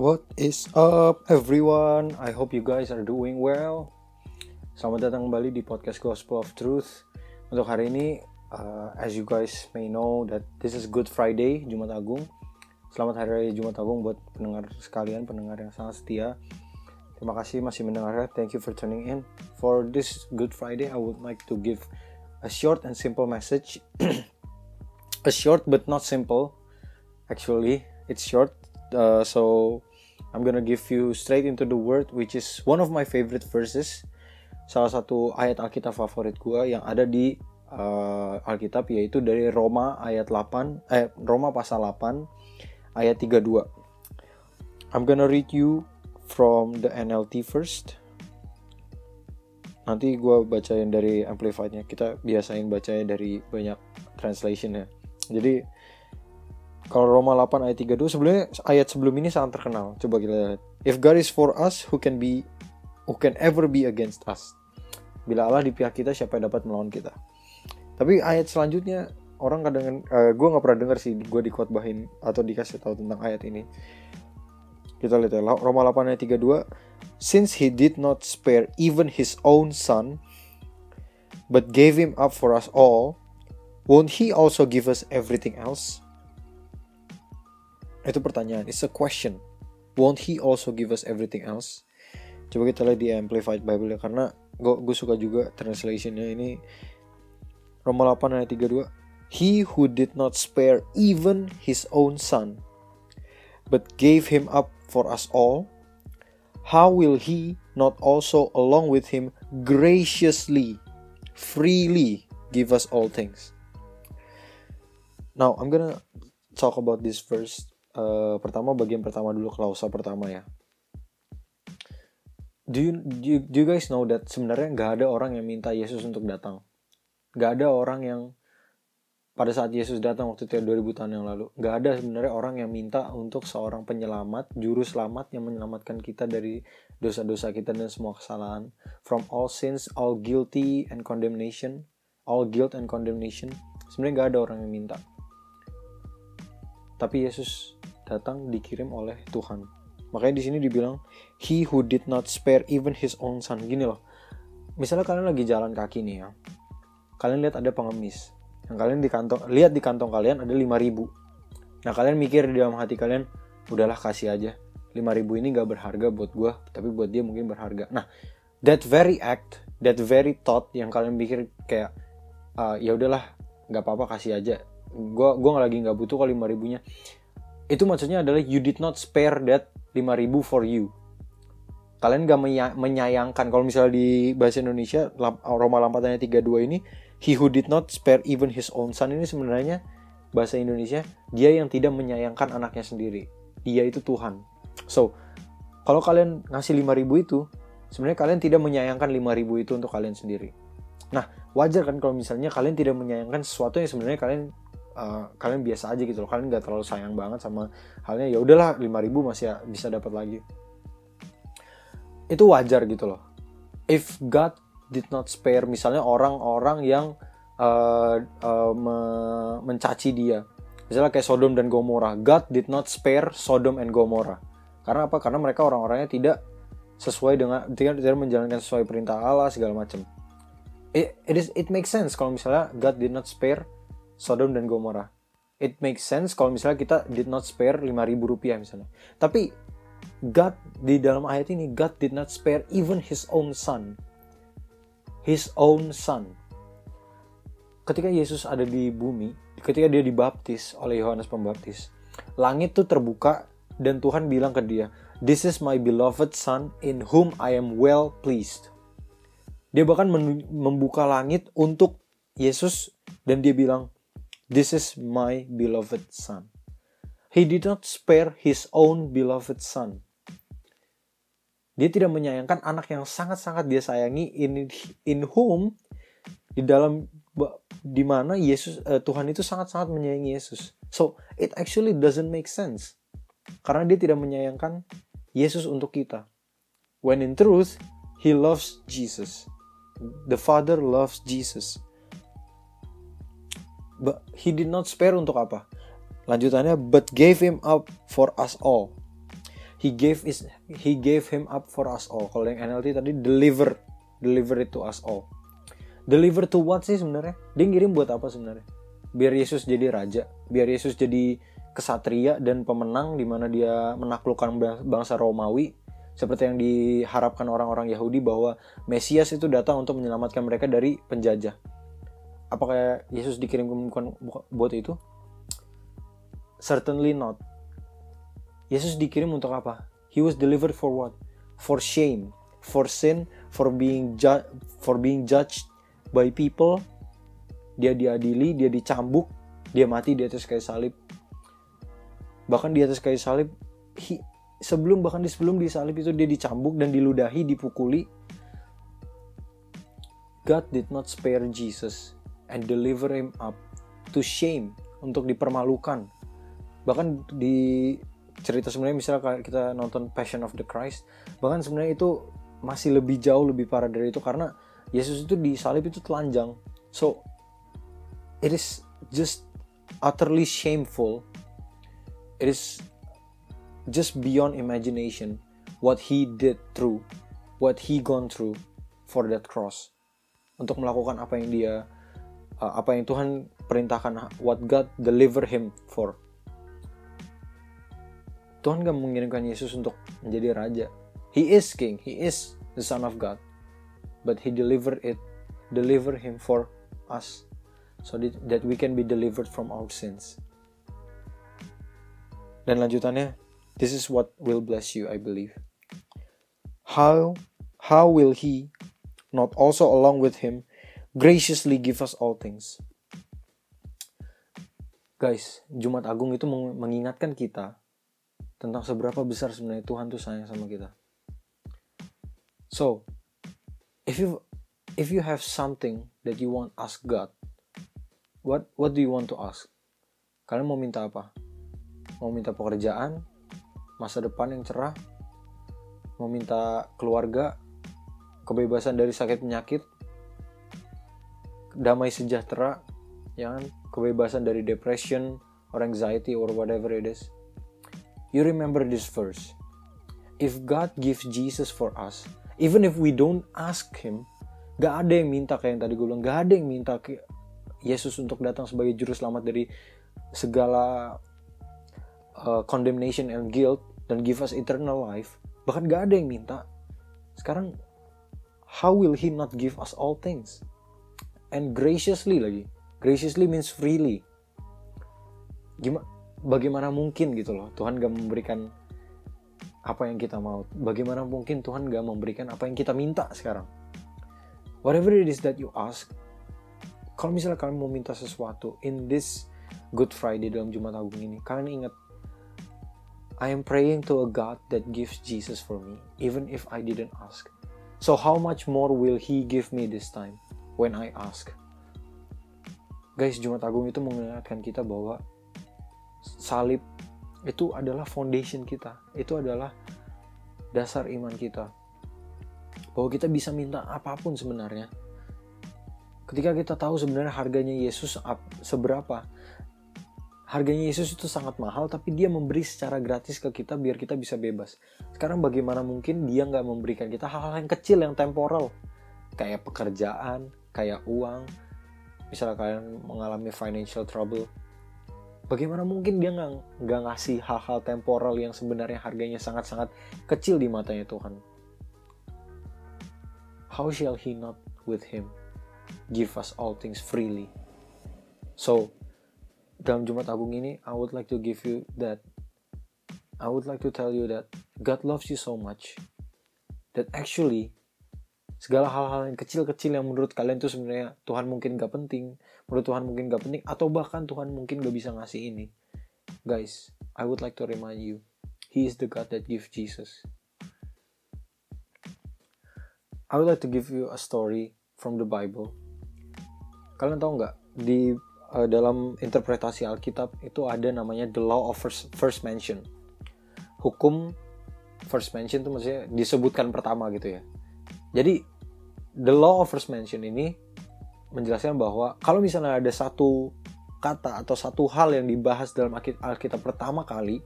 What is up everyone? I hope you guys are doing well. Selamat datang kembali di podcast Gospel of Truth. Untuk hari ini, uh, as you guys may know that this is Good Friday, Jumat Agung. Selamat Hari Raya Jumat Agung buat pendengar sekalian, pendengar yang sangat setia. Terima kasih masih mendengar. Thank you for tuning in. For this Good Friday, I would like to give a short and simple message. a short but not simple. Actually, it's short. Uh, so I'm gonna give you straight into the word which is one of my favorite verses. Salah satu ayat Alkitab favorit gue yang ada di uh, Alkitab yaitu dari Roma ayat 8 eh Roma pasal 8 ayat 32 I'm gonna read you from the NLT first. Nanti gue bacain dari amplifiednya. Kita biasain bacanya dari banyak translation ya jadi kalau Roma 8 ayat 32 sebenarnya ayat sebelum ini sangat terkenal. Coba kita lihat. If God is for us, who can be who can ever be against us? Bila Allah di pihak kita, siapa yang dapat melawan kita? Tapi ayat selanjutnya orang kadang uh, gue nggak pernah dengar sih gue dikotbahin atau dikasih tahu tentang ayat ini. Kita lihat ya Roma 8 ayat 32. Since he did not spare even his own son, but gave him up for us all, won't he also give us everything else? Itu pertanyaan. It's a question. Won't he also give us everything else? Coba kita lihat di Amplified Bible ya karena gue gue suka juga translationnya ini Roma 8 ayat 32. He who did not spare even his own son, but gave him up for us all, how will he not also along with him graciously, freely give us all things? Now I'm gonna talk about this verse uh, pertama bagian pertama dulu klausa pertama ya. Do you, do you, do you guys know that sebenarnya nggak ada orang yang minta Yesus untuk datang. Nggak ada orang yang pada saat Yesus datang waktu itu 2000 ya, tahun yang lalu, nggak ada sebenarnya orang yang minta untuk seorang penyelamat, juru selamat yang menyelamatkan kita dari dosa-dosa kita dan semua kesalahan. From all sins, all guilty and condemnation, all guilt and condemnation. Sebenarnya nggak ada orang yang minta. Tapi Yesus datang dikirim oleh Tuhan. Makanya di sini dibilang he who did not spare even his own son. Gini loh. Misalnya kalian lagi jalan kaki nih ya. Kalian lihat ada pengemis. Yang kalian di kantong lihat di kantong kalian ada 5000. Nah, kalian mikir di dalam hati kalian, udahlah kasih aja. 5000 ini gak berharga buat gue, tapi buat dia mungkin berharga. Nah, that very act, that very thought yang kalian pikir kayak uh, ya udahlah, nggak apa-apa kasih aja. Gue gua lagi nggak butuh kalau 5000 nya itu maksudnya adalah you did not spare that 5000 for you. Kalian gak menyayangkan. Kalau misalnya di bahasa Indonesia Roma 4 ayat 32 ini he who did not spare even his own son ini sebenarnya bahasa Indonesia dia yang tidak menyayangkan anaknya sendiri. Dia itu Tuhan. So kalau kalian ngasih 5000 itu sebenarnya kalian tidak menyayangkan 5000 itu untuk kalian sendiri. Nah wajar kan kalau misalnya kalian tidak menyayangkan sesuatu yang sebenarnya kalian uh, kalian biasa aja gitu loh. Kalian nggak terlalu sayang banget sama halnya. Ya udahlah 5000 masih ya, bisa dapat lagi. Itu wajar gitu loh. If God did not spare misalnya orang-orang yang uh, uh, me mencaci dia. Misalnya kayak Sodom dan Gomora. God did not spare Sodom and Gomora. Karena apa? Karena mereka orang-orangnya tidak sesuai dengan tidak, tidak menjalankan sesuai perintah Allah segala macam. It, it is it makes sense kalau misalnya God did not spare Sodom dan Gomora. It makes sense kalau misalnya kita did not spare 5000 rupiah misalnya. Tapi God di dalam ayat ini God did not spare even his own son. His own son. Ketika Yesus ada di bumi, ketika dia dibaptis oleh Yohanes Pembaptis, langit tuh terbuka dan Tuhan bilang ke dia, "This is my beloved son in whom I am well pleased." Dia bahkan membuka langit untuk Yesus dan dia bilang, This is my beloved son. He did not spare his own beloved son. Dia tidak menyayangkan anak yang sangat-sangat dia sayangi in in whom di dalam di mana Yesus uh, Tuhan itu sangat-sangat menyayangi Yesus. So it actually doesn't make sense. Karena dia tidak menyayangkan Yesus untuk kita. When in truth he loves Jesus. The Father loves Jesus. But he did not spare untuk apa? Lanjutannya, but gave him up for us all. he gave is he gave him up for us all kalau yang NLT tadi deliver deliver it to us all deliver to what sih sebenarnya dia ngirim buat apa sebenarnya biar Yesus jadi raja biar Yesus jadi kesatria dan pemenang di mana dia menaklukkan bangsa Romawi seperti yang diharapkan orang-orang Yahudi bahwa Mesias itu datang untuk menyelamatkan mereka dari penjajah. Apakah Yesus dikirim bukan buat itu? Certainly not. Yesus dikirim untuk apa? He was delivered for what? For shame, for sin, for being for being judged by people. Dia diadili, dia dicambuk, dia mati di atas kayu salib bahkan di atas kayu salib he, sebelum bahkan di sebelum di salib itu dia dicambuk dan diludahi dipukuli God did not spare Jesus and deliver him up to shame untuk dipermalukan. Bahkan di cerita sebenarnya misalnya kita nonton Passion of the Christ bahkan sebenarnya itu masih lebih jauh lebih parah dari itu karena Yesus itu di salib itu telanjang. So it is just utterly shameful. It is just beyond imagination what he did through what he gone through for that cross. Untuk melakukan apa yang dia uh, apa yang Tuhan perintahkan what God deliver him for. Tuhan gak mengirimkan Yesus untuk menjadi raja. He is king. He is the son of God. But he delivered it deliver him for us so that we can be delivered from our sins. Dan lanjutannya, this is what will bless you, I believe. How how will he not also along with him graciously give us all things? Guys, Jumat Agung itu mengingatkan kita tentang seberapa besar sebenarnya Tuhan tuh sayang sama kita. So, if you if you have something that you want ask God, what what do you want to ask? Kalian mau minta apa? mau minta pekerjaan, masa depan yang cerah, mau minta keluarga, kebebasan dari sakit penyakit, damai sejahtera, ya kan? kebebasan dari depression or anxiety or whatever it is. You remember this verse. If God gives Jesus for us, even if we don't ask Him, gak ada yang minta kayak yang tadi gue bilang, gak ada yang minta Yesus untuk datang sebagai juru selamat dari segala uh, condemnation and guilt dan give us eternal life bahkan gak ada yang minta sekarang how will he not give us all things and graciously lagi. Graciously means freely. Gimana bagaimana mungkin gitu loh Tuhan gak memberikan apa yang kita mau. Bagaimana mungkin Tuhan gak memberikan apa yang kita minta sekarang? Whatever it is that you ask kalau misalnya kalian mau minta sesuatu in this Good Friday dalam Jumat Agung ini kalian ingat I am praying to a God that gives Jesus for me, even if I didn't ask. So, how much more will He give me this time when I ask? Guys, Jumat Agung itu mengingatkan kita bahwa salib itu adalah foundation kita, itu adalah dasar iman kita. Bahwa kita bisa minta apa pun sebenarnya. Ketika kita tahu sebenarnya harganya Yesus seberapa, harganya Yesus itu sangat mahal tapi dia memberi secara gratis ke kita biar kita bisa bebas sekarang bagaimana mungkin dia nggak memberikan kita hal-hal yang kecil yang temporal kayak pekerjaan kayak uang misalnya kalian mengalami financial trouble bagaimana mungkin dia nggak nggak ngasih hal-hal temporal yang sebenarnya harganya sangat-sangat kecil di matanya Tuhan? How shall he not with him give us all things freely? So dalam Jumat Agung ini I would like to give you that I would like to tell you that God loves you so much that actually segala hal-hal yang kecil-kecil yang menurut kalian itu sebenarnya Tuhan mungkin gak penting menurut Tuhan mungkin gak penting atau bahkan Tuhan mungkin gak bisa ngasih ini guys I would like to remind you He is the God that gives Jesus I would like to give you a story from the Bible kalian tahu nggak di uh, dalam interpretasi Alkitab itu ada namanya the law of first, first mention. Hukum first mention itu maksudnya disebutkan pertama gitu ya. Jadi the law of first mention ini menjelaskan bahwa kalau misalnya ada satu kata atau satu hal yang dibahas dalam Alkitab pertama kali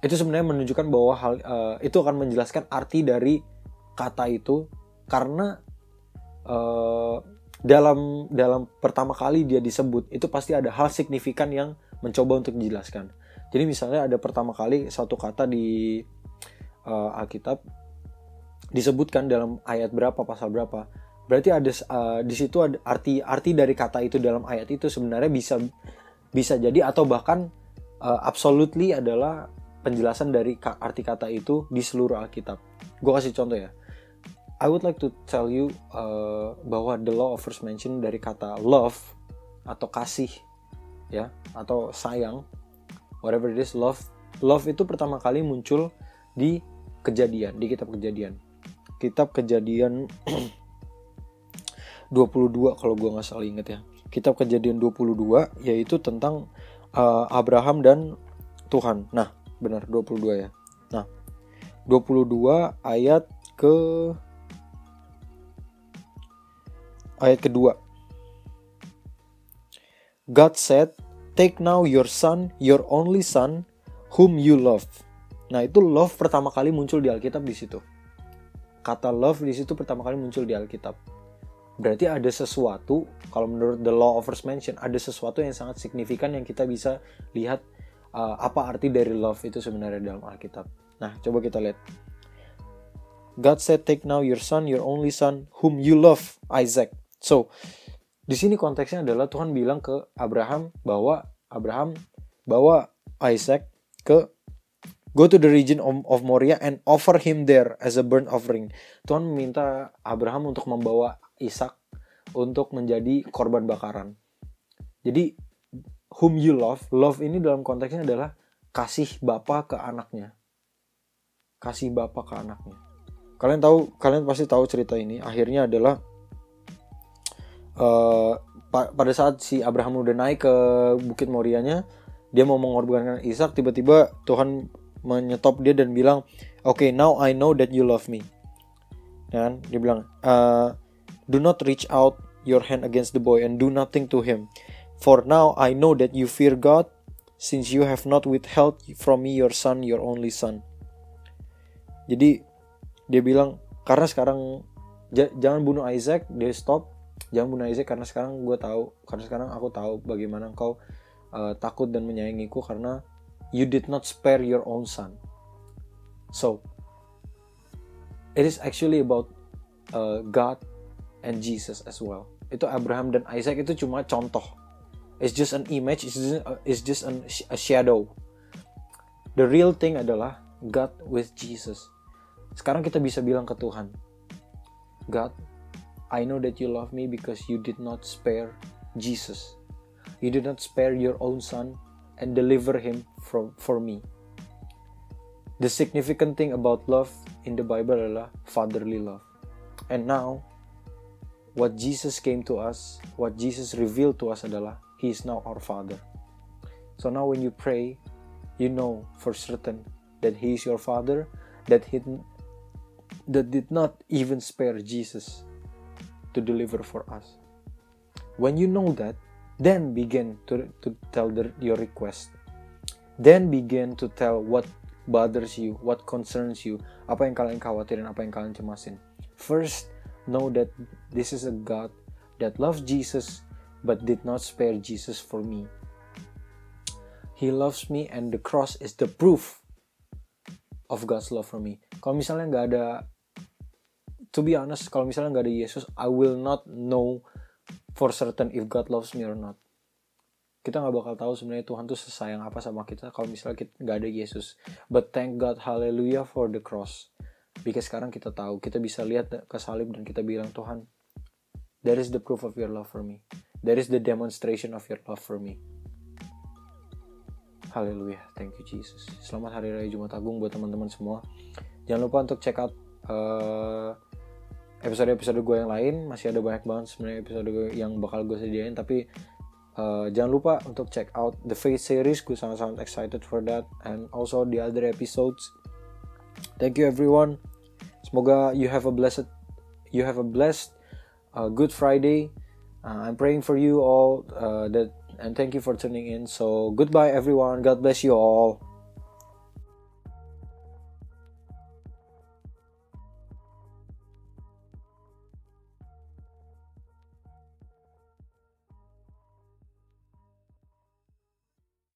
itu sebenarnya menunjukkan bahwa hal uh, itu akan menjelaskan arti dari kata itu karena uh, dalam dalam pertama kali dia disebut itu pasti ada hal signifikan yang mencoba untuk dijelaskan. Jadi misalnya ada pertama kali satu kata di uh, Alkitab disebutkan dalam ayat berapa pasal berapa. Berarti ada uh, di situ ada arti arti dari kata itu dalam ayat itu sebenarnya bisa bisa jadi atau bahkan uh, absolutely adalah penjelasan dari arti kata itu di seluruh Alkitab. Gue kasih contoh ya. I would like to tell you uh, bahwa the law of first mention dari kata love atau kasih ya atau sayang whatever it is love love itu pertama kali muncul di kejadian di kitab kejadian kitab kejadian 22 kalau gue nggak salah inget ya kitab kejadian 22 yaitu tentang uh, Abraham dan Tuhan nah benar 22 ya nah 22 ayat ke ayat kedua. God said, Take now your son, your only son, whom you love. Nah itu love pertama kali muncul di Alkitab di situ. Kata love di situ pertama kali muncul di Alkitab. Berarti ada sesuatu, kalau menurut the law of first mention, ada sesuatu yang sangat signifikan yang kita bisa lihat uh, apa arti dari love itu sebenarnya dalam Alkitab. Nah, coba kita lihat. God said, "Take now your son, your only son, whom you love, Isaac, So, di sini konteksnya adalah Tuhan bilang ke Abraham bahwa Abraham bawa Isaac ke go to the region of, Moria and offer him there as a burnt offering. Tuhan meminta Abraham untuk membawa Ishak untuk menjadi korban bakaran. Jadi whom you love, love ini dalam konteksnya adalah kasih bapak ke anaknya. Kasih bapak ke anaknya. Kalian tahu, kalian pasti tahu cerita ini. Akhirnya adalah uh, pa pada saat si Abraham udah naik ke Bukit Morianya dia mau mengorbankan Ishak tiba-tiba Tuhan menyetop dia dan bilang oke okay, now I know that you love me. Dan dia bilang uh, do not reach out your hand against the boy and do nothing to him. For now I know that you fear God since you have not withheld from me your son your only son. Jadi dia bilang karena sekarang jangan bunuh Isaac. Dia stop jangan bunuh Isaac karena sekarang gue tahu karena sekarang aku tahu bagaimana engkau uh, takut dan menyayangiku karena you did not spare your own son. So it is actually about uh, God and Jesus as well. Itu Abraham dan Isaac itu cuma contoh. It's just an image it's just, uh, it's just an, a shadow. The real thing adalah God with Jesus. Sekarang kita bisa bilang ke Tuhan God I know that you love me because you did not spare Jesus. You did not spare your own son and deliver him from, for me. The significant thing about love in the Bible adalah fatherly love. And now, what Jesus came to us, what Jesus revealed to us adalah He is now our Father. So now when you pray, you know for certain that He is your Father, that He that did not even spare Jesus to deliver for us. When you know that, then begin to, to tell the, your request. Then begin to tell what bothers you, what concerns you, apa yang kalian khawatirin, apa yang kalian cemasin. First, know that this is a God that loves Jesus but did not spare Jesus for me. He loves me and the cross is the proof of God's love for me. Kalau misalnya nggak ada to be honest kalau misalnya nggak ada Yesus I will not know for certain if God loves me or not. Kita nggak bakal tahu sebenarnya Tuhan tuh sesayang apa sama kita kalau misalnya kita nggak ada Yesus. But thank God hallelujah for the cross. Because sekarang kita tahu kita bisa lihat ke salib dan kita bilang Tuhan that is the proof of your love for me. That is the demonstration of your love for me. Haleluya, thank you Jesus. Selamat Hari Raya Jumat Agung buat teman-teman semua. Jangan lupa untuk check out uh, episode-episode gue yang lain masih ada banyak banget sebenarnya episode yang bakal gue sediain tapi uh, jangan lupa untuk check out the Faith series. Gue sangat-sangat excited for that and also the other episodes. Thank you everyone. Semoga you have a blessed you have a blessed uh, good Friday. Uh, I'm praying for you all uh, that and thank you for tuning in. So goodbye everyone. God bless you all